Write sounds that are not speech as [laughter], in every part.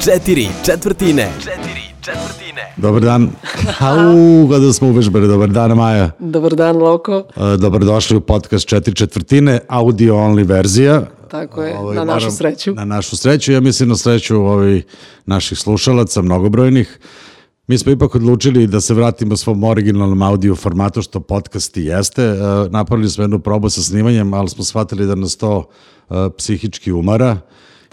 Četiri četvrtine. Četiri četvrtine. Dobar dan. [laughs] Au, kada smo uvežbali. Dobar dan, Maja. Dobar dan, Loko. E, Dobrodošli u podcast Četiri četvrtine, audio only verzija. Tako je, Ovaj, na našu moram- sreću. Na našu sreću, ja mislim na sreću ovih naših slušalaca, mnogobrojnih. Mi smo ipak odlučili da se vratimo svom originalnom audio formatu, što podcast i jeste. E, Napravili smo jednu probu sa snimanjem, ali smo shvatili da nas to e, psihički umara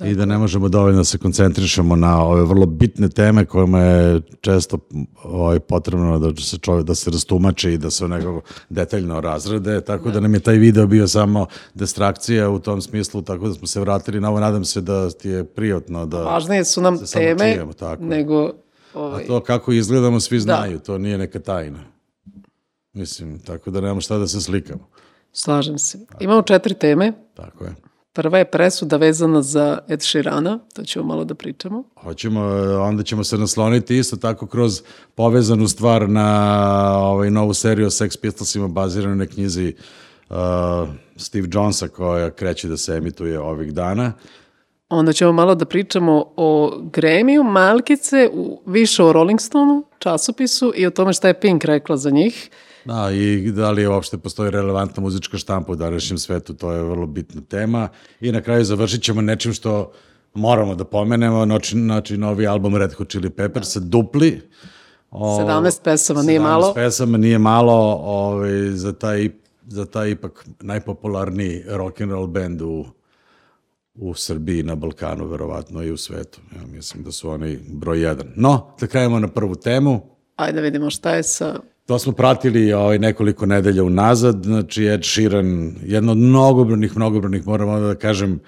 i da ne možemo dovoljno da se koncentrišemo na ove vrlo bitne teme kojima je često ovaj, potrebno da se čovjek da se rastumače i da se nekako detaljno razrede, tako da nam je taj video bio samo distrakcija u tom smislu, tako da smo se vratili na ovo, nadam se da ti je prijatno da Važnije su nam teme čujemo, tako nego... A Ovaj, to kako izgledamo svi znaju, to nije neka tajna. Mislim, tako da nemamo šta da se slikamo. slažem se. Imamo četiri teme. Tako je. Prva je presuda vezana za Ed Sheerana, to ćemo malo da pričamo. Hoćemo, onda ćemo se nasloniti isto tako kroz povezanu stvar na ovaj novu seriju o Sex Pistolsima baziranu na knjizi uh, Steve Jonesa koja kreće da se emituje ovih dana. Onda ćemo malo da pričamo o Gremiju, Malkice, u, više o Rolling Stoneu, časopisu i o tome šta je Pink rekla za njih. Da, i da li je uopšte postoji relevantna muzička štampa u današnjem svetu, to je vrlo bitna tema. I na kraju završit ćemo nečim što moramo da pomenemo, znači, znači novi album Red Hot Chili Peppers, dupli. O, 17 pesama, nije 17 malo. pesama nije malo ovaj, za, taj, za taj ipak najpopularniji rock and roll band u, u Srbiji, na Balkanu, verovatno i u svetu. Ja mislim da su oni broj jedan. No, da krenemo na prvu temu. Ajde da vidimo šta je sa... To smo pratili ovaj, nekoliko nedelja unazad, znači Ed Sheeran, jedno od mnogobrojnih, mnogobrojnih, moram onda da kažem,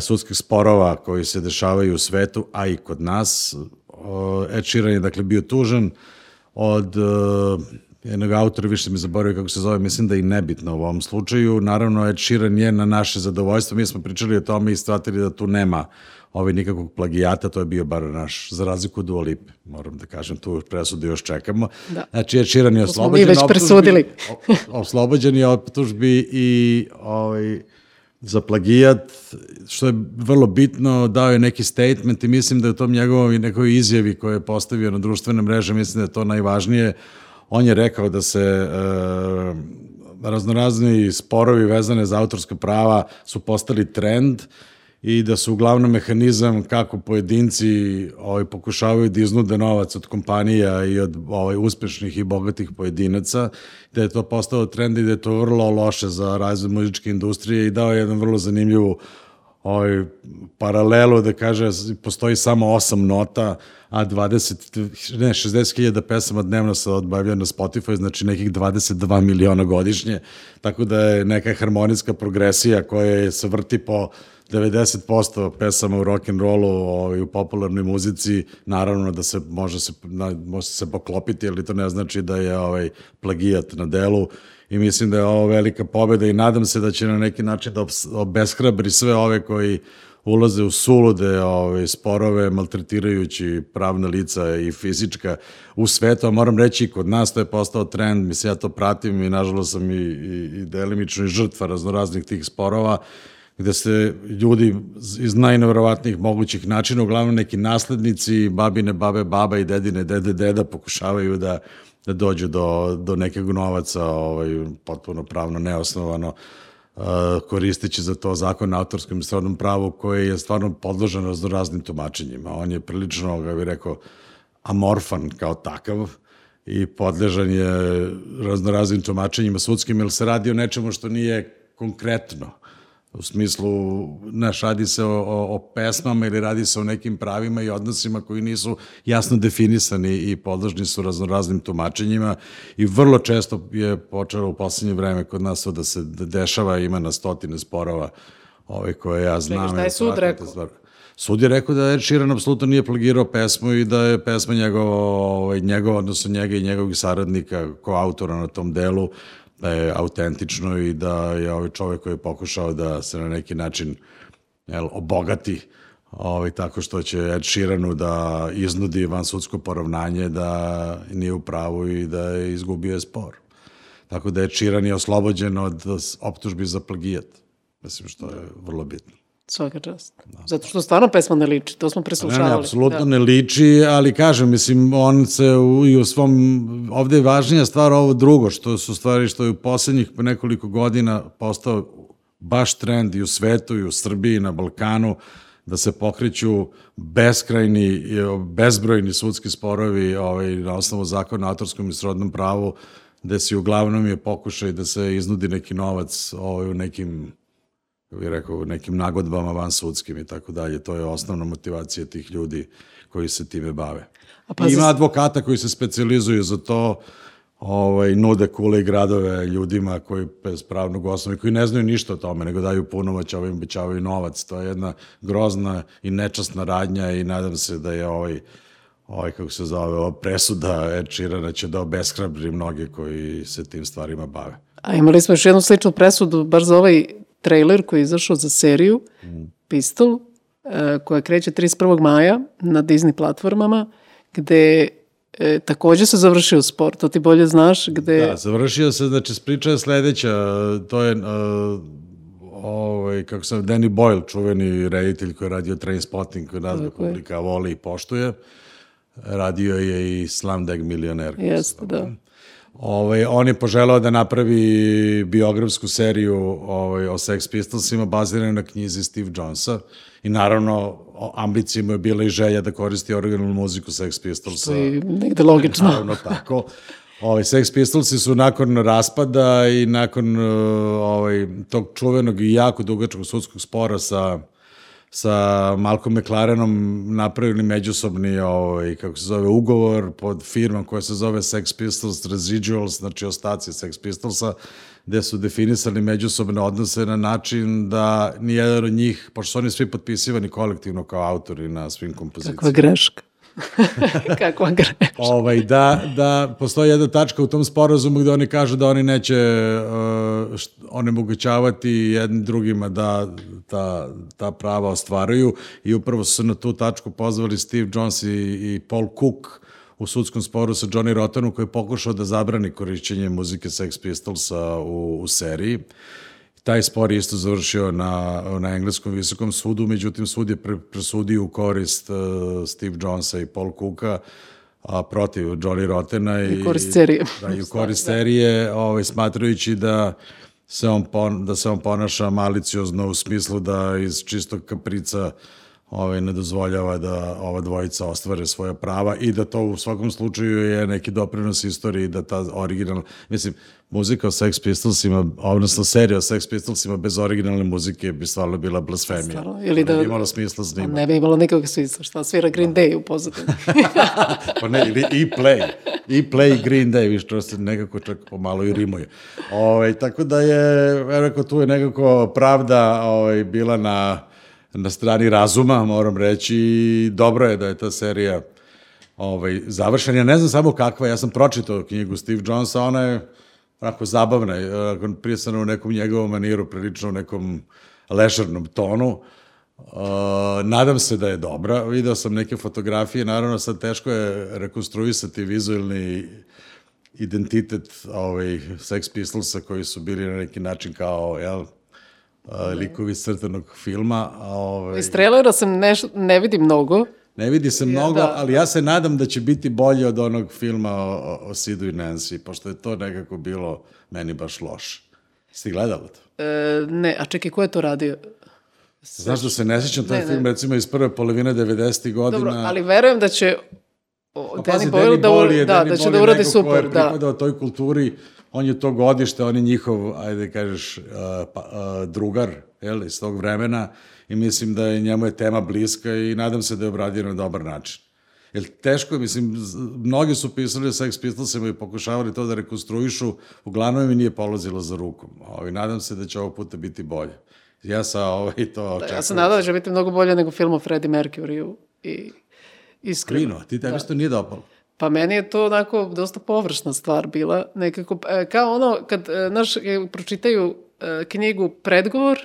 sudskih sporova koji se dešavaju u svetu, a i kod nas. Ed Sheeran je dakle bio tužan od uh, jednog autora, više mi zaboravio kako se zove, mislim da je i nebitno u ovom slučaju. Naravno, Ed Sheeran je na naše zadovoljstvo, mi smo pričali o tome i shvatili da tu nema ovaj nikakvog plagijata, to je bio bar naš, za razliku od Dua Lipe, moram da kažem, tu presudu još čekamo. Da. Znači, je smo mi oslobođen već presudili. [laughs] oslobođen je optužbi i ovaj, za plagijat, što je vrlo bitno, dao je neki statement i mislim da je u tom njegovoj nekoj izjavi koje je postavio na društvene mreže, mislim da je to najvažnije. On je rekao da se e, raznorazni sporovi vezane za autorska prava su postali trend i da su uglavnom mehanizam kako pojedinci ovaj, pokušavaju da iznude novac od kompanija i od ovaj, uspešnih i bogatih pojedinaca, da je to postao trend i da je to vrlo loše za razvoj muzičke industrije i dao je jedan vrlo zanimljivu ovaj, paralelu da kaže postoji samo osam nota, a 20, ne, 60.000 pesama dnevno se odbavlja na Spotify, znači nekih 22 miliona godišnje, tako da je neka harmonijska progresija koja se vrti po 90% pesama u rock and rollu ovaj, u popularnoj muzici, naravno da se može se, na, može se poklopiti, ali to ne znači da je ovaj plagijat na delu. I mislim da je ovo velika pobeda i nadam se da će na neki način da obeshrabri sve ove koji ulaze u sulude ove, sporove, maltretirajući pravna lica i fizička u svetu, a moram reći kod nas to je postao trend, mislim ja to pratim i nažalost sam i, i, i delimično i žrtva raznoraznih tih sporova, gde se ljudi iz najneverovatnijih mogućih načina, uglavnom neki naslednici, babine, babe, baba i dedine, dede, deda pokušavaju da da dođu do, do nekog novaca ovaj, potpuno pravno neosnovano uh, koristeći za to zakon na autorskom i srodnom pravu koji je stvarno podložen razno raznim tumačenjima. On je prilično, ga bih rekao, amorfan kao takav i podležan je raznoraznim tumačenjima sudskim, jer se radi o nečemu što nije konkretno. U smislu, znaš, radi se o, o, o pesmama ili radi se o nekim pravima i odnosima koji nisu jasno definisani i podložni su raznoraznim tumačenjima i vrlo često je počelo u poslednje vreme kod nas to da se dešava, ima na stotine sporova ove koje ja znam. šta je sud rekao? stvar. Sud je rekao da Ed Sheeran apsolutno nije plagirao pesmu i da je pesma njegova, ovaj, njegova, odnosno njega i njegovih saradnika ko autora na tom delu, da je autentično i da je ovaj čovek koji je pokušao da se na neki način jel, obogati ovaj, tako što će Ed Sheeranu da iznudi van sudsko poravnanje da nije u pravu i da je izgubio je spor. Tako da Ed Sheeran je oslobođen od optužbi za plagijat. Mislim što je vrlo bitno. Svaka čast. Zato što stvarno pesma ne liči, to smo Ne, preslušavali. ne, apsolutno Da. ne liči, ali kažem, mislim, on se u, i u svom, ovde je važnija stvar ovo drugo, što su stvari što je u poslednjih nekoliko godina postao baš trend i u svetu i u Srbiji, na Balkanu, da se pokreću beskrajni, i, bezbrojni sudski sporovi ovaj, na osnovu zakona o autorskom i srodnom pravu, gde si uglavnom je pokušaj da se iznudi neki novac ovaj, u nekim bih rekao, nekim nagodbama van sudskim i tako dalje. To je osnovna motivacija tih ljudi koji se time bave. A I pazi- ima advokata koji se specializuju za to, ovaj, nude kule i gradove ljudima koji bez pravnog osnova, koji ne znaju ništa o tome, nego daju punomoć, ovim obećavaju novac. To je jedna grozna i nečasna radnja i nadam se da je ovaj, ovaj kako se zove, ova presuda Ed Sheerana će da obeshrabri mnoge koji se tim stvarima bave. A imali smo još jednu sličnu presudu, baš za ovaj trailer koji je izašao za seriju Pistol, e, koja kreće 31. maja na Disney platformama, gde e, takođe se završio spor, to ti bolje znaš, gde... Da, završio se, znači, priča je sledeća, to je, uh, ovaj, kako sam, Danny Boyle, čuveni reditelj koji je radio Trainspotting, koji nas publika voli i poštuje, radio je i Slumdog milioner. Jeste, da. Ovaj, on je poželao da napravi biografsku seriju ovaj, o Sex Pistolsima baziranu na knjizi Steve Jonesa i naravno ambicija mu je bila i želja da koristi originalnu muziku Sex Pistolsa. To je negde logično. Naravno tako. Ovaj, Sex Pistolsi su nakon raspada i nakon uh, ovaj, tog čuvenog i jako dugačkog sudskog spora sa sa Malcolm McLarenom napravili međusobni ovaj, kako se zove, ugovor pod firmom koja se zove Sex Pistols Residuals, znači ostaci Sex Pistolsa, gde su definisali međusobne odnose na način da nijedan od njih, pošto su oni svi potpisivani kolektivno kao autori na svim kompozicijama. Kakva greška. [laughs] Kakva greška. ovaj, da, da postoji jedna tačka u tom sporazumu gde oni kažu da oni neće uh, onemogućavati jednim drugima da ta, ta prava ostvaruju i upravo su na tu tačku pozvali Steve Jones i, i Paul Cook u sudskom sporu sa Johnny Rottenu koji je pokušao da zabrani korišćenje muzike Sex Pistolsa u, u seriji. Taj spor je isto završio na, na engleskom visokom sudu, međutim sud je pre, presudio u korist uh, Steve Jonesa i Paul Cooka, a protiv Johnny Rottena i, I korist serije. [laughs] Da, i u korist serije, ovaj, smatrajući da se on, pon, da se on ponaša maliciozno u smislu da iz čistog kaprica ovaj, ne dozvoljava da ova dvojica ostvare svoja prava i da to u svakom slučaju je neki doprinos istoriji da ta originalna, mislim, muzika o Sex Pistolsima, odnosno serija o Sex Pistolsima bez originalne muzike bi stvarno bila blasfemija. Stvarno, ili Ne da- bi imalo smisla snimati. Ne bi imalo nikakvog smisla, šta svira Green Day u pozadini. [laughs] pa ne, ili i play. I play Green Day, viš, to se nekako čak pomalo i rimuje. Ovaj, tako da je, rekao, tu je nekako pravda ovaj, bila na, na strani razuma, moram reći, dobro je da je ta serija ovaj, završena. Ja ne znam samo kakva, ja sam pročitao knjigu Steve Jonesa, ona je onako zabavna, onako pisana u nekom njegovom maniru, prilično u nekom lešarnom tonu. Uh, nadam se da je dobra. Video sam neke fotografije, naravno sad teško je rekonstruisati vizualni identitet ovaj, Sex Pistolsa koji su bili na neki način kao, jel, likovi crtanog filma. A, ovaj, Iz trailera sam neš, ne vidi mnogo. ne vidi se mnogo, da. ali ja se nadam da će biti bolje od onog filma o, o, Sidu i Nancy, pošto je to nekako bilo meni baš loše. Ste gledali to? E, ne, a čekaj, ko je to radio? Znaš da se ne sjećam, to je Ne, film ne. recimo iz prve polovine 90. godina. Dobro, ali verujem da će o, Danny Boyle da, da, Danny da će da uradi ko super, je da. pripadao toj kulturi, on je to godište, on je njihov, ajde da kažeš, uh, pa, uh, drugar, jel, iz tog vremena i mislim da je njemu je tema bliska i nadam se da je obradio na dobar način. Jer teško je, mislim, mnogi su pisali o Sex Pistolsima i pokušavali to da rekonstruišu, uglavnom mi nije polazilo za rukom. Ovaj, nadam se da će ovog puta biti bolje. Ja sa ovaj to očekujem. Ja sam nadala da će biti mnogo bolje nego film o Freddie Mercuryu i iskreno. Krino, ti tebi se to nije dopalo. Pa meni je to onako dosta površna stvar bila, nekako, e, kao ono kad, e, znaš, e, pročitaju knjigu Predgovor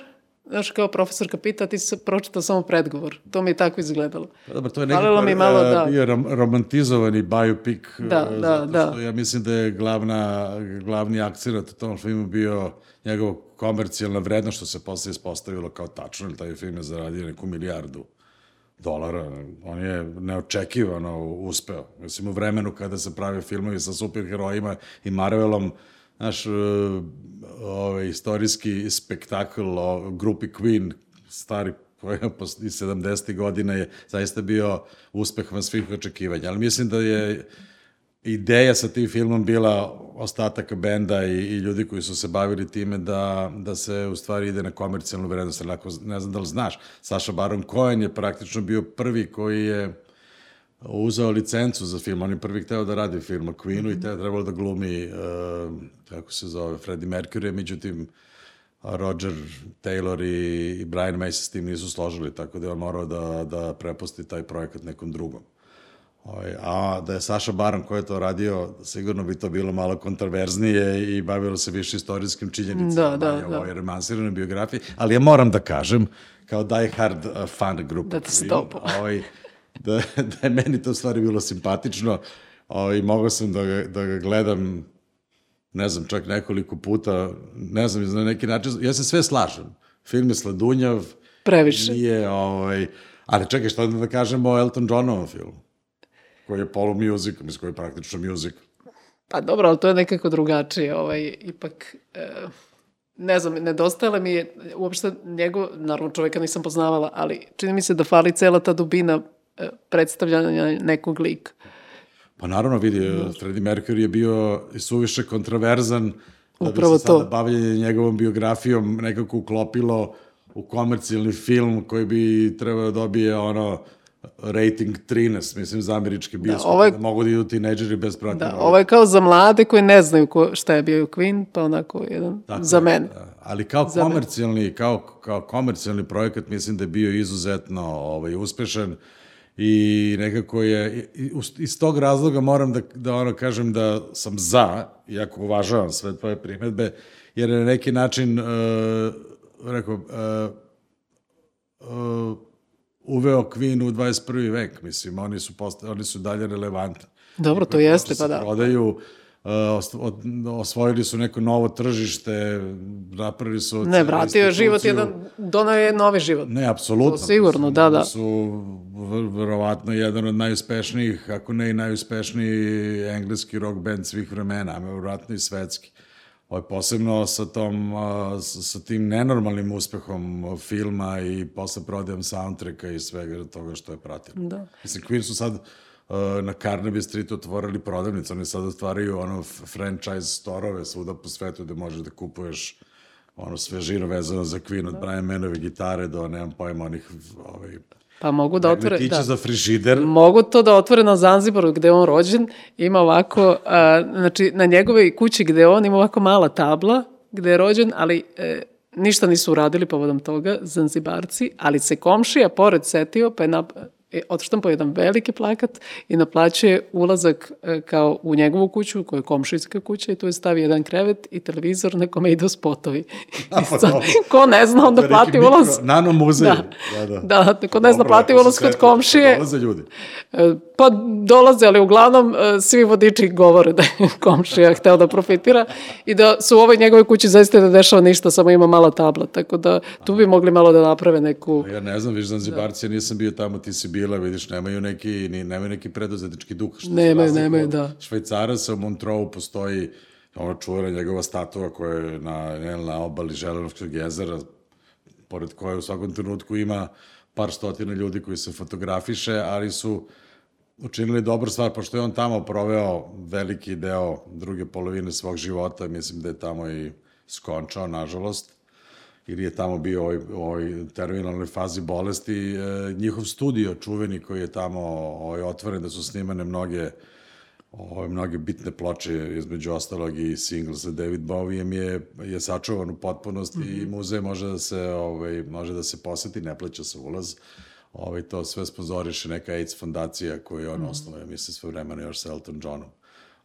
Znaš, kao profesorka pita, ti si pročitao samo predgovor. To mi je tako izgledalo. Pa dobro, to je nekako mi malo, da. bio rom, romantizovani biopic. Da, da, zato da. Što ja mislim da je glavna, glavni akcent u tom filmu bio njegov komercijalna vrednost, što se posle ispostavilo kao tačno, jer taj film je zaradio neku milijardu dolara. On je neočekivano uspeo. Mislim, u vremenu kada se prave filmovi sa superherojima i Marvelom, naš ovaj, istorijski spektakl o grupi Queen, stari koji je posle 70. godina je zaista bio uspeh van svih očekivanja. Ali mislim da je ideja sa tim filmom bila ostatak benda i, i ljudi koji su se bavili time da, da se u stvari ide na komercijalnu vrednost. Ako, ne znam da li znaš, Saša Baron Cohen je praktično bio prvi koji je uzeo licencu za film. On je prvi hteo da radi film o Queenu mm -hmm. i te trebalo da glumi, uh, kako se zove, Freddie Mercury, međutim, Roger Taylor i, i Brian May se s tim nisu složili, tako da je on morao da, da prepusti taj projekat nekom drugom. Ovaj, a da je Saša Baran koji je to radio, sigurno bi to bilo malo kontroverznije i bavilo se više istorijskim činjenicama Da, da, da. ovoj romansiranoj biografiji, ali ja moram da kažem, kao die hard uh, fan grupa, Da stopu. ovaj, da, da je meni to u stvari bilo simpatično ovaj, mogao sam da ga, da ga gledam ne znam, čak nekoliko puta, ne znam, na neki način, ja se sve slažem. Film je sladunjav, Previše. nije, ovaj, ali čekaj, što da kažemo o Elton Johnovom filmu? Koji je polu music, mislim, koji je praktično music. Pa dobro, ali to je nekako drugačije. Ovaj, ipak, e, ne znam, nedostajala mi je uopšte njegov, naravno čoveka nisam poznavala, ali čini mi se da fali cela ta dubina e, predstavljanja nekog lika. Pa naravno, vidi, Freddie Mercury je bio suviše kontroverzan, da Upravo bi se sada to. bavljanje njegovom biografijom nekako uklopilo u komercijalni film koji bi trebao da dobije ono rating 13, mislim, za američki bioskop, da, ovo je- da mogu da idu tinejdžeri bez pratnje. Da, ovo je kao za mlade koji ne znaju ko, šta je bio Queen, pa onako jedan Tako za mene. da. Ali kao Za mene. komercijalni, kao, kao komercijalni projekat mislim da je bio izuzetno ovaj, uspešan i nekako je, iz tog razloga moram da, da ono kažem da sam za, iako uvažavam sve tvoje primetbe, jer je na neki način, uh, rekao, uh, uh, uveo Queen u 21. vek, mislim, oni su, posta, oni su dalje relevantni. Dobro, to jeste, pa da. Prodaju, uh, od- osvojili su neko novo tržište, napravili su... Ne, vratio je život jedan, donao je novi život. Ne, apsolutno. To sigurno, da, da. su verovatno jedan od najuspešnijih, ako ne i najuspešniji engleski rock band svih vremena, a verovatno i svetski. Ovo posebno sa, tom, sa, tim nenormalnim uspehom filma i posle prodajem soundtracka i svega toga što je pratilo. Da. Mislim, Queen su sad na Carnaby Street otvorili prodavnicu, oni sad otvaraju ono franchise storove svuda po svetu gde možeš da kupuješ ono svežino vezano za Queen, od Brian Manove gitare do, nemam pojma, onih ovaj, Pa mogu da otvore... magnetića Da. za frižider. Mogu to da otvore na Zanzibaru gde je on rođen. Ima ovako, a, znači na njegovoj kući gde on ima ovako mala tabla gde je rođen, ali e, ništa nisu uradili povodom toga, Zanzibarci, ali se komšija pored setio pa je nap, e, odštampao jedan veliki plakat i naplaćuje ulazak e, kao u njegovu kuću, koja je komšijska kuća i tu je stavio jedan krevet i televizor na kome idu spotovi. [laughs] Pa sad, ko ne zna, onda plati mikro- ulaz. Nano muzej. Da, Da, da. da, ko ne zna, plati ulaz kod komšije. Dolaze ljudi. E, Pa dolaze, ali uglavnom svi vodiči govore da je [laughs] komšija hteo da profitira i da su u ovoj njegovoj kući zaista ne dešava ništa, samo ima mala tabla, tako da tu bi mogli malo da naprave neku... Ja ne znam, viš Zanzibarci, ja nisam bio tamo, ti si bila, vidiš, nemaju neki, ni, nemaju neki preduzetnički duh. Što Nemaju, nemaju, da. Švajcara se u Montreux postoji ono čuvena njegova statua koja je na, ne, na obali Želenovskog jezera, pored koje u svakom trenutku ima par stotina ljudi koji se fotografiše, ali su učinili dobru stvar, pošto je on tamo proveo veliki deo druge polovine svog života, mislim da je tamo i skončao, nažalost, ili je tamo bio u ovoj, u ovoj terminalnoj fazi bolesti. E, njihov studio čuveni koji je tamo ovaj, otvoren, da su snimane mnoge ove, mnoge bitne ploče, između ostalog i single sa David Bowijem je, je sačuvan u potpunosti mm -hmm. i muzej može da se, ovaj, može da se poseti, ne plaća se ulaz. Ovaj, to sve sponzoriše neka AIDS fondacija koju je on mm -hmm. osnovao, mislim, sve vremena još sa Elton Johnom.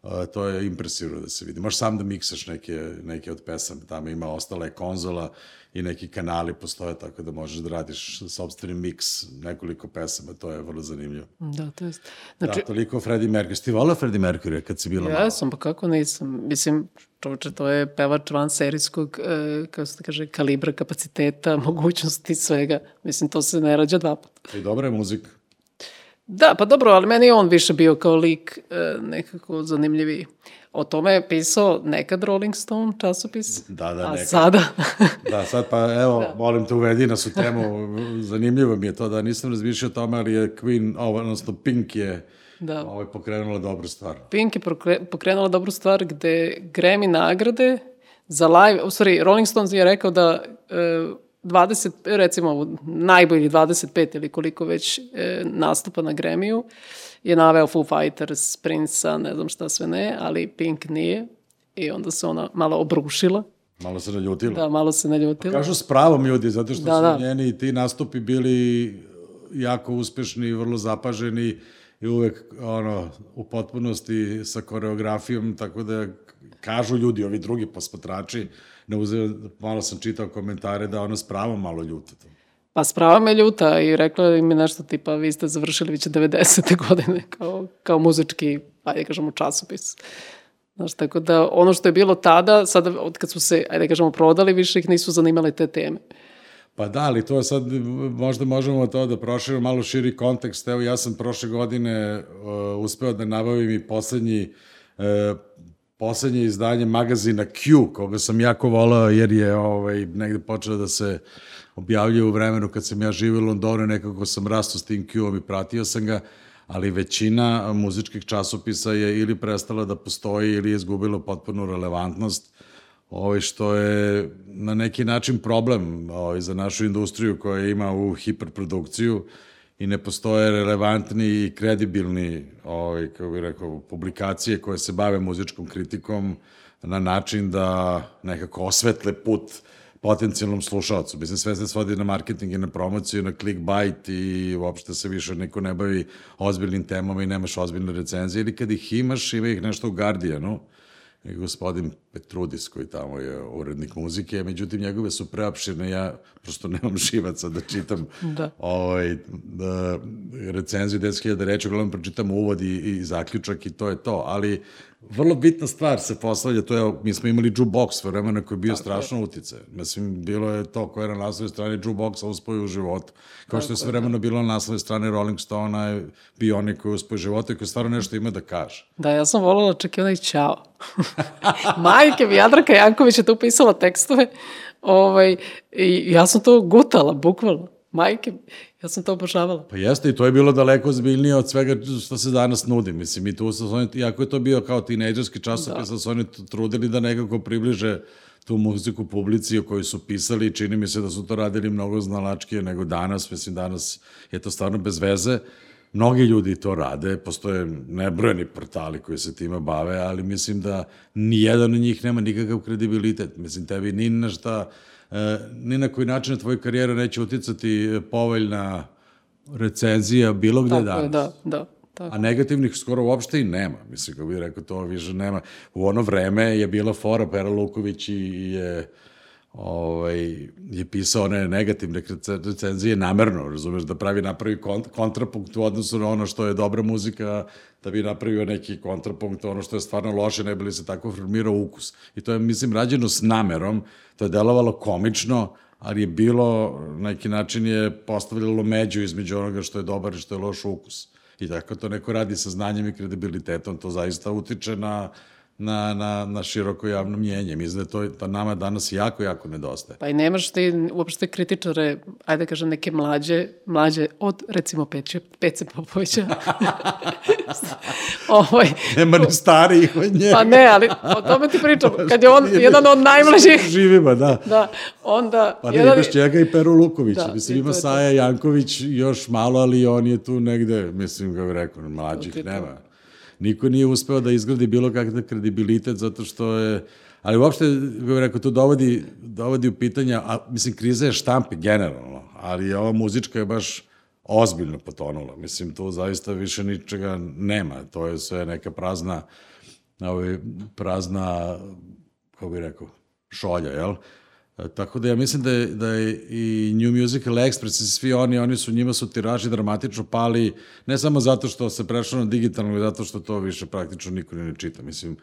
Uh, to je impresivno da se vidi. Možeš sam da miksaš neke, neke od pesama, tamo ima ostala je konzola i neki kanali postoje, tako da možeš da radiš sobstveni miks nekoliko pesama, to je vrlo zanimljivo. Da, to jest. Znači, da, toliko Freddie Mercury. Ste volao Freddie Mercury kad si bila ja mala? sam, pa kako nisam. Mislim, čovječe, to je pevač van serijskog, e, kako se kaže, kalibra, kapaciteta, [laughs] mogućnosti, svega. Mislim, to se ne rađa dva puta. I dobra je muzika. Da, pa dobro, ali meni je on više bio kao lik e, nekako zanimljiviji. O tome je pisao nekad Rolling Stone časopis. Da, da, A nekad. sada? [laughs] Da, sad pa evo, da. molim te uvedi nas u temu. Zanimljivo mi je to da nisam razmišljao o tome, ali je Queen, ovo, odnosno Pink je Da. ovaj, pokrenula dobru stvar. Pink je pokrenula dobru stvar gde Grammy nagrade za live, u stvari Rolling Stones je rekao da e, 20, recimo najbolji 25 ili koliko već e, nastupa na Grammyu je naveo Foo Fighters, Prince-a, ne znam šta sve ne, ali Pink nije i onda se ona malo obrušila, Malo se naljutila. da, malo se naljutila. Kažu s pravom ljudi, zato što Da, su da. njeni ti nastupi bili jako uspešni, vrlo zapaženi i uvek ono, u potpunosti sa koreografijom, tako da kažu ljudi, ovi drugi posmatrači, ne uzeo, malo sam čitao komentare da ono s pravom malo ljuta. to. Pa sprava me ljuta i rekla im je nešto tipa vi ste završili već 90. [laughs] godine kao, kao muzički, ajde kažemo, časopis. Znaš, tako da ono što je bilo tada, sada od kad su se, ajde kažemo, prodali, više ih nisu zanimale te teme. Pa da, ali to je sad, možda možemo to da proširimo malo širi kontekst. Evo, ja sam prošle godine uh, uspeo da nabavim i poslednji uh, poslednje izdanje magazina Q, koga sam jako volao jer je ovaj, negde počeo da se objavljuje u vremenu kad sam ja živio u Londonu, nekako sam rastao s tim Q-om i pratio sam ga, ali većina muzičkih časopisa je ili prestala da postoji ili je izgubila potpunu relevantnost ovaj, što je na neki način problem ovaj, za našu industriju koja ima u hiperprodukciju i ne postoje relevantni i kredibilni, ovaj, kako bih rekao, publikacije koje se bave muzičkom kritikom na način da nekako osvetle put potencijalnom slušalcu. Mislim, sve se svodi na marketing i na promociju, na clickbait i uopšte se više niko ne bavi ozbiljnim temama i nemaš ozbiljne recenzije. Ili kad ih imaš, ima ih nešto u Guardianu, i gospodin Petrudis koji tamo je urednik muzike, međutim njegove su preopširne, ja prosto nemam živaca da čitam Da. ovaj, da, recenziju 10.000 reči, uglavnom pročitam uvod i, i zaključak i to je to, ali vrlo bitna stvar se postavlja, to je, mi smo imali jukebox vremena koji je bio strašno utice. Mislim, bilo je to koje je na naslovnoj strani jukeboxa uspoj u životu. Kao što je sve vremeno bilo na naslovnoj strani Rolling Stone-a, je bio onaj koji je uspoj u životu i koji stvarno nešto ima da kaže. Da, ja sam volila čak i onaj Ćao. [laughs] Majke mi, Jadraka Janković je tu pisala tekstove ovaj, i ja sam to gutala, bukvalno. Majke mi, ja sam to obožavala. Pa jeste, i to je bilo daleko zbiljnije od svega što se danas nudi. Mislim, i tu su oni, iako je to bio kao tinejdžerski časopis, da. su oni t- trudili da nekako približe tu muziku publici o kojoj su pisali i čini mi se da su to radili mnogo znalačkije nego danas. Mislim, danas je to stvarno bez veze. Mnogi ljudi to rade, postoje nebrojeni portali koji se time bave, ali mislim da nijedan od njih nema nikakav kredibilitet. Mislim, tebi ni na šta, e, ni na koji način na tvoju karijeru neće uticati povoljna recenzija bilo gde Tako danas. je, da, da. Tako. A negativnih skoro uopšte i nema. Mislim, kako bih rekao, to više nema. U ono vreme je bila fora, Pera Luković i je ovaj, je pisao one negativne rece- recenzije namerno, razumeš, da pravi napravi kont kontrapunkt u odnosu na ono što je dobra muzika, da bi napravio neki kontrapunkt ono što je stvarno loše, ne bi li se tako formirao ukus. I to je, mislim, rađeno s namerom, to je delovalo komično, ali je bilo, na neki način je postavljalo među između onoga što je dobar i što je loš ukus. I tako to neko radi sa znanjem i kredibilitetom, to zaista utiče na, na, na, na široko javno mnjenje. Mislim da to da nama danas jako, jako nedostaje. Pa i nemaš ti uopšte kritičare, ajde da kažem, neke mlađe, mlađe od, recimo, Peće, Pece Popovića. [laughs] ovaj, Nema ni starijih od njega. pa ne, ali o tome ti pričam. Kad je on jedan od najmlađih, Živima, da. da, onda... Pa ne, jedan, imaš njega i Peru Luković. Da, Da, mislim, ima. Saja Janković još malo, ali on je tu negde, mislim, kako rekao, mlađih nema. Niko nije uspeo da izgradi bilo kakav kredibilitet zato što je Ali uopšte, bih rekao, to dovodi, dovodi u pitanja, a mislim, kriza je štampi generalno, ali ova muzička je baš ozbiljno potonula. Mislim, tu zaista više ničega nema. To je sve neka prazna ovaj, prazna, kako bih rekao, šolja, jel? E, Tako da ja mislim da je, da je i New Musical Express i svi oni, oni su njima su tiraži dramatično pali, ne samo zato što se prešlo na digitalno, nego zato što to više praktično niko ni ne čita. Mislim,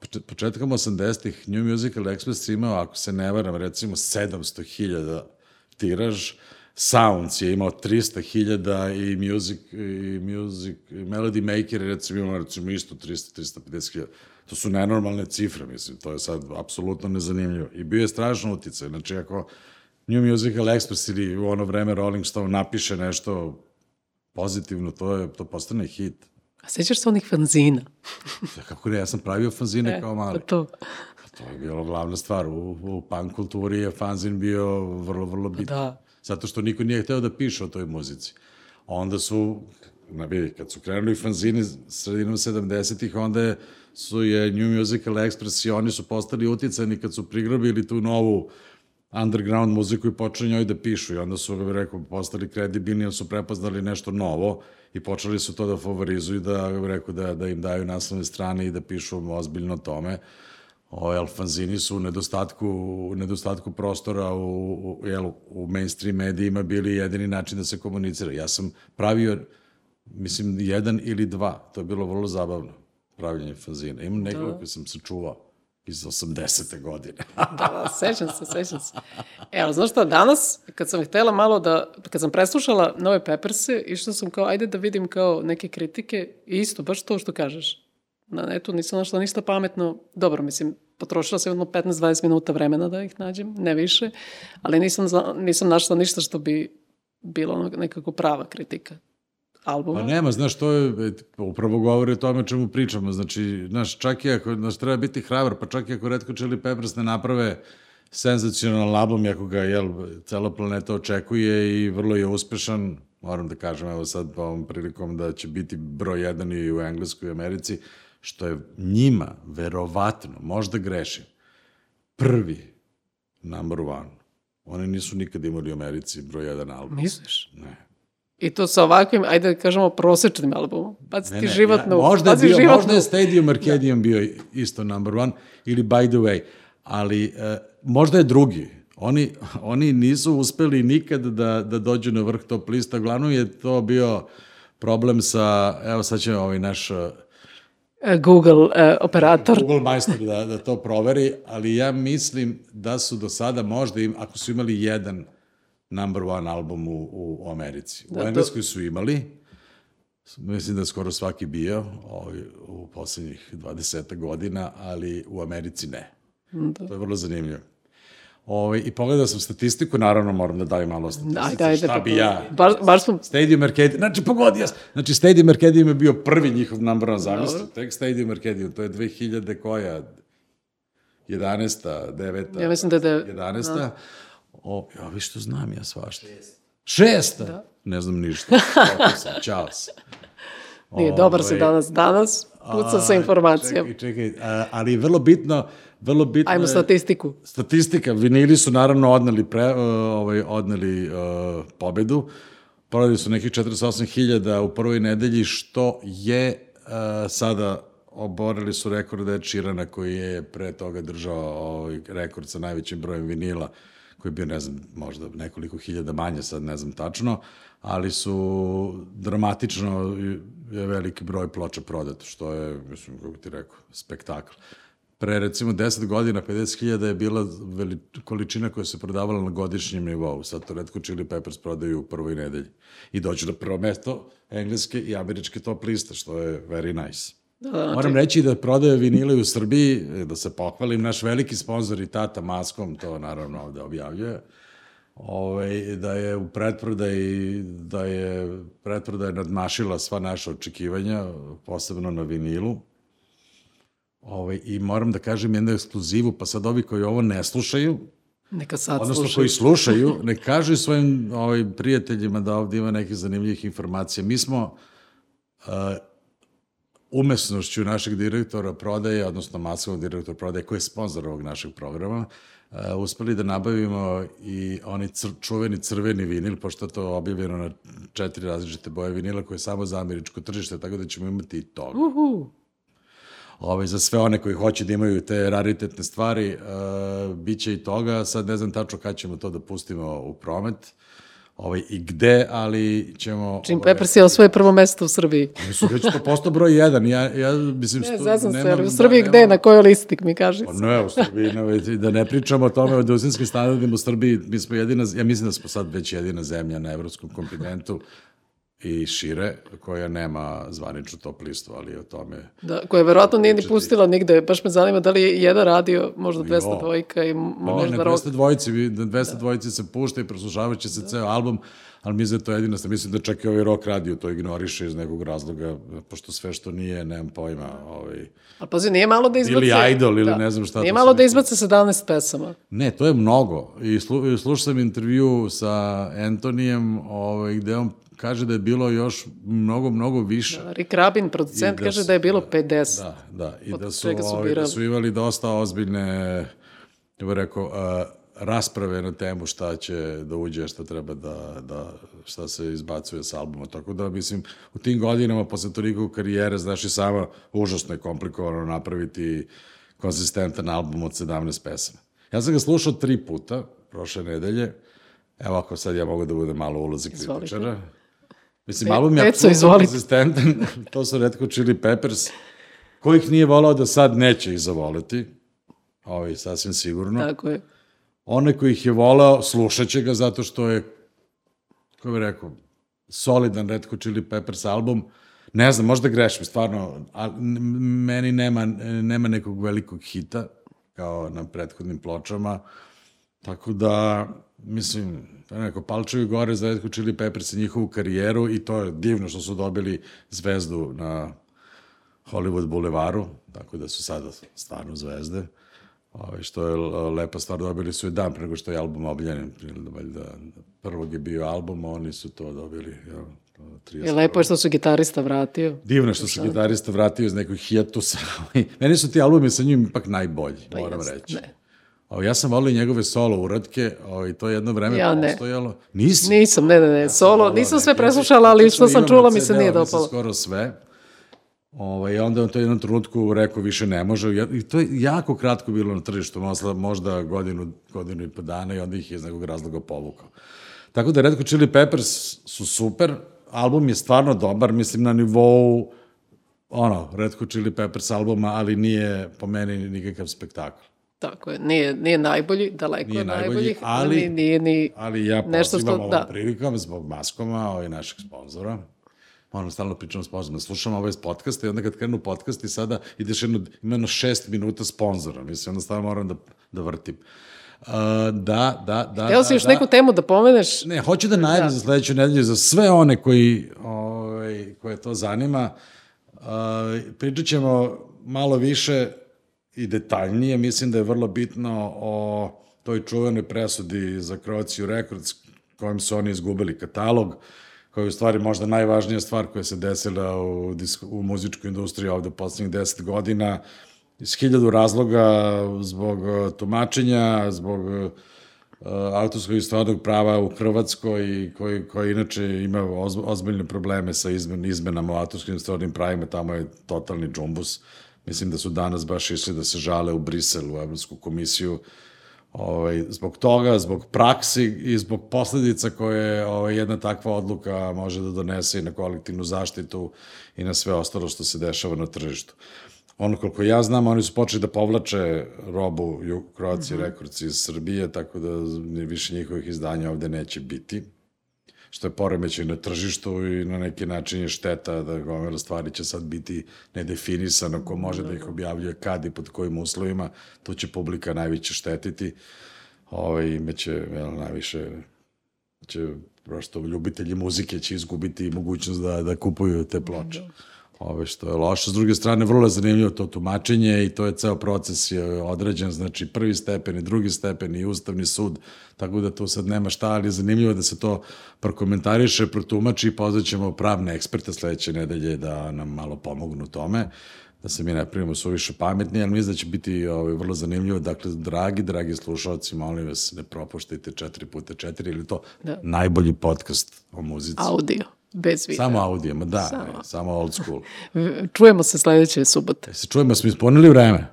poč- početkom 80-ih New Musical Express imao, ako se ne varam, recimo 700.000 tiraž, Sounds je imao 300.000 i Music, i music Melody Maker je recimo recimo isto 300-350.000. To su nenormalne cifre, mislim, to je sad apsolutno nezanimljivo. I bio je strašno uticaj. Znači, ako New Musical Express ili u ono vreme Rolling Stone napiše nešto pozitivno, to, je, to postane hit. A sećaš se onih fanzina? Ja, Kako ne, ja sam pravio fanzine E, kao mali. pa To. To je bilo glavna stvar. U, u punk kulturi je fanzin bio vrlo, vrlo bitan. Da. Zato što niko nije hteo da piše o toj muzici. Onda su, na vidi, kad su krenuli fanzini sredinom 70-ih, onda su je New Musical Express i oni su postali uticani kad su prigrabili tu novu underground muziku i počeli njoj da pišu i onda su, ga rekao, postali kredibilni su prepoznali nešto novo i počeli su to da favorizuju, da, rekao, da, da im daju naslovne strane i da pišu ozbiljno tome. O, jel, fanzini su u nedostatku, u nedostatku prostora u, u, jel, u mainstream medijima bili jedini način da se komunicira. Ja sam pravio, mislim, jedan ili dva. To je bilo vrlo zabavno, pravljanje fanzina. Imam nekoliko da. sam se čuvao iz 80. godine. [laughs] Da, da, sećam se, sećam se. Evo, znaš šta, danas, kad sam htela malo da, kad sam preslušala nove Pepperse, išla sam kao, ajde da vidim kao neke kritike, i isto, baš to što kažeš. Na netu nisam našla ništa pametno. Dobro, mislim, potrošila sam jedno 15-20 minuta vremena da ih nađem, ne više, ali nisam, nisam našla ništa što bi bilo nekako prava kritika albuma. Pa nema, znaš, to je, e, upravo govori o tome čemu pričamo. Znači, znaš, čak i ako, znaš, treba biti hrabar, pa čak i ako Red Hot Chili Peppers ne naprave senzacionalan album, ako ga, jel, cela planeta očekuje i vrlo je uspešan, moram da kažem, evo sad ovom prilikom da će biti broj jedan i u Engleskoj i Americi, što je njima, verovatno, možda grešim, prvi number one. Oni nisu nikad imali u Americi broj jedan album. Misliš? Ne. I to sa ovakvim, ajde da kažemo, prosečnim albumom. Baci Ne, ti ne, životnu, ja, možda, je bio, životnu. možda je Stadium Arcadium bio isto number one, ili By the Way, ali e, možda je drugi. Oni, oni nisu uspeli nikad da, da dođu na vrh top lista. Glavno je to bio problem sa, evo sad će ovaj naš e, E, Google e, operator. Google majstor da, da to proveri, ali ja mislim da su do sada možda, im, ako su imali jedan number one album u, u Americi. Da, u to- Engleskoj su imali, mislim da je skoro svaki bio ovaj, u poslednjih 20 godina, ali u Americi ne. Da. To je vrlo zanimljivo. Ovaj, I pogledao sam statistiku, naravno moram da dajem malo statistike. Ajde, ajde. Šta bi ja? Baš, baš smo... Stadium Arcadium, znači pogodio sam. Znači Stadium Arcadium je bio prvi njihov number one zamisli. Tek Stadium Arcadium, to je 2000 koja? 11. 9. Ja mislim da je de- 11. Da. O, ja vi što znam ja svašta. Šesta? Da. Ne znam ništa. [laughs] Sam, čao se. Nije, dobar si Ovaj, danas. Danas puca sa informacijom. Čekaj, čekaj, a, ali vrlo bitno, vrlo bitno Ajmo je- statistiku. Statistika, vinili su naravno odneli, pre, uh, ovaj, odneli uh, pobedu. Prodali su nekih 48.000 u prvoj nedelji, što je uh, sada oborili su rekord Sheerana koji je pre toga držao ovaj rekord sa najvećim brojem vinila koji je bio, ne znam, možda nekoliko hiljada manje, sad ne znam tačno, ali su dramatično je veliki broj ploča prodato, što je, mislim, kako ti rekao, spektakl. Pre recimo 10 godina 50.000 je bila veli, količina koja se prodavala na godišnjem nivou. Sad to Red Hot Chili Peppers prodaju u prvoj nedelji. I dođu na prvo mesto engleske i američke top liste, što je very nice. Da, da, Moram reći da prodaje vinile u Srbiji, da se pohvalim, naš veliki sponsor i tata Maskom, to naravno ovde objavljuje, ovaj, da je u pretprodaji, da je pretprodaja nadmašila sva naša očekivanja, posebno na vinilu. Ovaj, I moram da kažem jednu ekskluzivu, pa sad ovi koji ovo ne slušaju, neka sad odnosno slušaju. koji slušaju, ne kažu svojim ovaj, prijateljima da ovde ima nekih zanimljivih informacija. Mi smo uh, umesnošću našeg direktora prodaje, odnosno masovog direktora prodaje, koji je sponsor ovog našeg programa, uh, uspeli da nabavimo i oni cr čuveni crveni vinil, pošto je to objavljeno na četiri različite boje vinila koje je samo za američko tržište, tako da ćemo imati i toga. Uhu. ovaj, za sve one koji hoće da imaju te raritetne stvari, uh, bit će i toga. Sad ne znam tačno kad ćemo to da pustimo u promet ovaj, i gde, ali ćemo... Jim ovaj, Peppers je osvoje prvo mesto u Srbiji. Su već to posto broj jedan. Ja, ja mislim, Ne, što zazam se, ali u Srbiji da, gde, nemam- na kojoj listi mi kaži? Pa ne, u Srbiji, ne, da ne pričamo o tome o duzinskim standardima u Srbiji, mi smo jedina, ja mislim da smo sad već jedina zemlja na evropskom kontinentu i šire, koja nema zvaničnu top listu, ali o tome... Da, koja verovatno nije ni pustila nigde. Baš me zanima da li je jedan radio, možda 200 dvojka i Pa ne, možda na rock. 200 dvojici, vi- na 200 dvojici se pušta i preslušavat će se ceo album, ali mislim da je to jedina stvar. Mislim da čak i ovaj rock radio to ignoriše iz nekog razloga, pošto sve što nije, nemam pojma, ovaj... A pazi, nije malo da izbace... Ili Idol, ili ne znam šta Nije to malo da izbace 17 pesama. Ne, to je mnogo. I slu, slušao sam intervju sa Antonijem, ovaj, gde on kaže da je bilo još mnogo, mnogo više. Rick Rabin, producent, I da kaže da je bilo 50. Da, da. I Od da su, ovaj, da su imali dosta ozbiljne, ja bih rekao, a, rasprave na temu šta će da uđe, šta treba da, da šta se izbacuje s albuma. Tako da, mislim, u tim godinama, posle toliko karijere, znaš i sama, užasno je komplikovano napraviti konsistentan album od 17 pesama. Ja sam ga slušao tri puta, prošle nedelje. Evo ako sad ja mogu da budem malo u ulozi Izvolite. Mislim, album je Peco, apsolutno konzistentan. [laughs] to su redko Chili Peppers. Ko ih nije volao da sad neće ih zavoleti. Ovo je sasvim sigurno. Tako je. One koji ih je volao, slušat će ga zato što je, kako bih rekao, solidan Red Hot Chili Peppers album. Ne znam, možda grešim, stvarno, n- meni nema, nema nekog velikog hita, kao na prethodnim pločama. Tako da, mislim, to je neko palčevi gore za Red Hot Chili Peppers i njihovu karijeru i to je divno što su dobili zvezdu na Hollywood Boulevaru, tako da su sada stvarno zvezde. Ove, što je lepa stvar, dobili su i dan prego što je album objavljen, ili valjda prvog je bio album, a oni su to dobili, jel, to 30 I lepo je što su gitarista vratio. Divno je što se gitarista vratio iz nekog hijatusa. [laughs] Meni su ti albumi sa njim ipak najbolji, moram jeste, reći. ne. O, ja sam volio njegove solo uradke, i to je jedno vreme Ja ne. postojalo. Nisi? Nisam, ne, ne, ne, solo, volao nisam sve Ja preslušala, ali što sam čula mi se nije dopalo. skoro sve. Ovaj, onda on to jednom trenutku rekao više ne može. Ja- I to je jako kratko bilo na tržištu, možda, možda godinu, godinu i po dana i onda ih je iz nekog razloga povukao. Tako da Red Hot Chili Peppers su super, album je stvarno dobar, mislim na nivou ono, Red Hot Chili Peppers albuma, ali nije po meni nikakav spektakl. Tako je, nije, nije najbolji, daleko Nije je najbolji, najboljih, ali- ali nije ni... Ali ja Nešto pozivam što- ovom da. prilikom zbog maskoma ovaj našeg sponzora. Moram stalno pričam s sponzorom. Slušam ovaj podcast i onda kad krenu podcast i sada ideš jedno, ima jedno šest minuta sponzora. Mislim, onda stalno moram da, da vrtim. Uh, da, da, da. Evo da, si još da. neku temu da pomeneš. Ne, hoću da najavim za sledeću nedelju za sve one koji, ovaj, koje to zanima. Uh, pričat ćemo malo više i detaljnije. Mislim da je vrlo bitno o toj čuvenoj presudi za Croatia Records kojim su oni izgubili katalog koja je u stvari možda najvažnija stvar koja se desila u, u muzičkoj industriji ovde poslednjih deset godina iz hiljadu razloga zbog uh, tumačenja, zbog uh, autorskog i stvarnog prava u Hrvatskoj koji, koji inače ima oz, ozbiljne probleme sa izmen, izmenama u autorskim stvarnim pravima, tamo je totalni džumbus. Mislim da su danas baš išli da se žale u Brisel, u Evropsku komisiju, ovaj, zbog toga, zbog praksi i zbog posledica koje ovaj, jedna takva odluka može da donese i na kolektivnu zaštitu i na sve ostalo što se dešava na tržištu. Ono koliko ja znam, oni su počeli da povlače robu Croatia mm -hmm. Records iz Srbije, tako da više njihovih izdanja ovde neće biti što je poremećaj na tržištu i na neki način je šteta da gomila stvari će sad biti nedefinisano ko može da ih objavljuje kad i pod kojim uslovima, to će publika najviše štetiti. Ovaj, imaće jel, najviše će prosto ljubitelji muzike će izgubiti mogućnost da, da kupuju te ploče. Ove što je loše. S druge strane, vrlo je zanimljivo to tumačenje i to je ceo proces je određen, znači prvi stepen i drugi stepen i ustavni sud, tako da tu sad nema šta, ali je zanimljivo da se to prokomentariše, protumači i pozvaćemo pravne eksperte sledeće nedelje da nam malo pomognu tome da se mi ne primimo suviše pametni, ali mislim da će biti ovaj, vrlo zanimljivo. Dakle, dragi, dragi slušalci, molim vas, ne propuštajte 4 puta 4 ili to Da. najbolji podcast o muzici. Audio. Bez videa. Samo audijama, da, Samo. samo, samo old school. [laughs] Čujemo se sledeće subote. Se čujemo, smo ispunili vreme.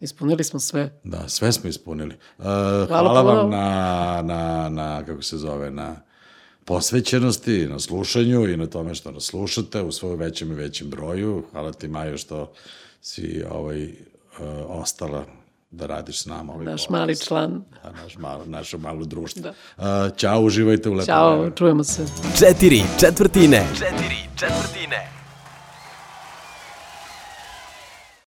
Ispunili smo sve. Da, sve smo ispunili. Uh, hvala, puno. vam na, na, na, kako se zove, na posvećenosti, na slušanju i na tome što nas slušate u svojom većem i većem broju. Hvala ti, Majo, što si ovaj, uh, ostala da radiš s nama. Ovaj Naš podcast. mali član. Da, naš malo, naše malo društvo. Da. Uh, ćao, uživajte u lepom Ćao, čujemo se. Četiri četvrtine. Četiri četvrtine.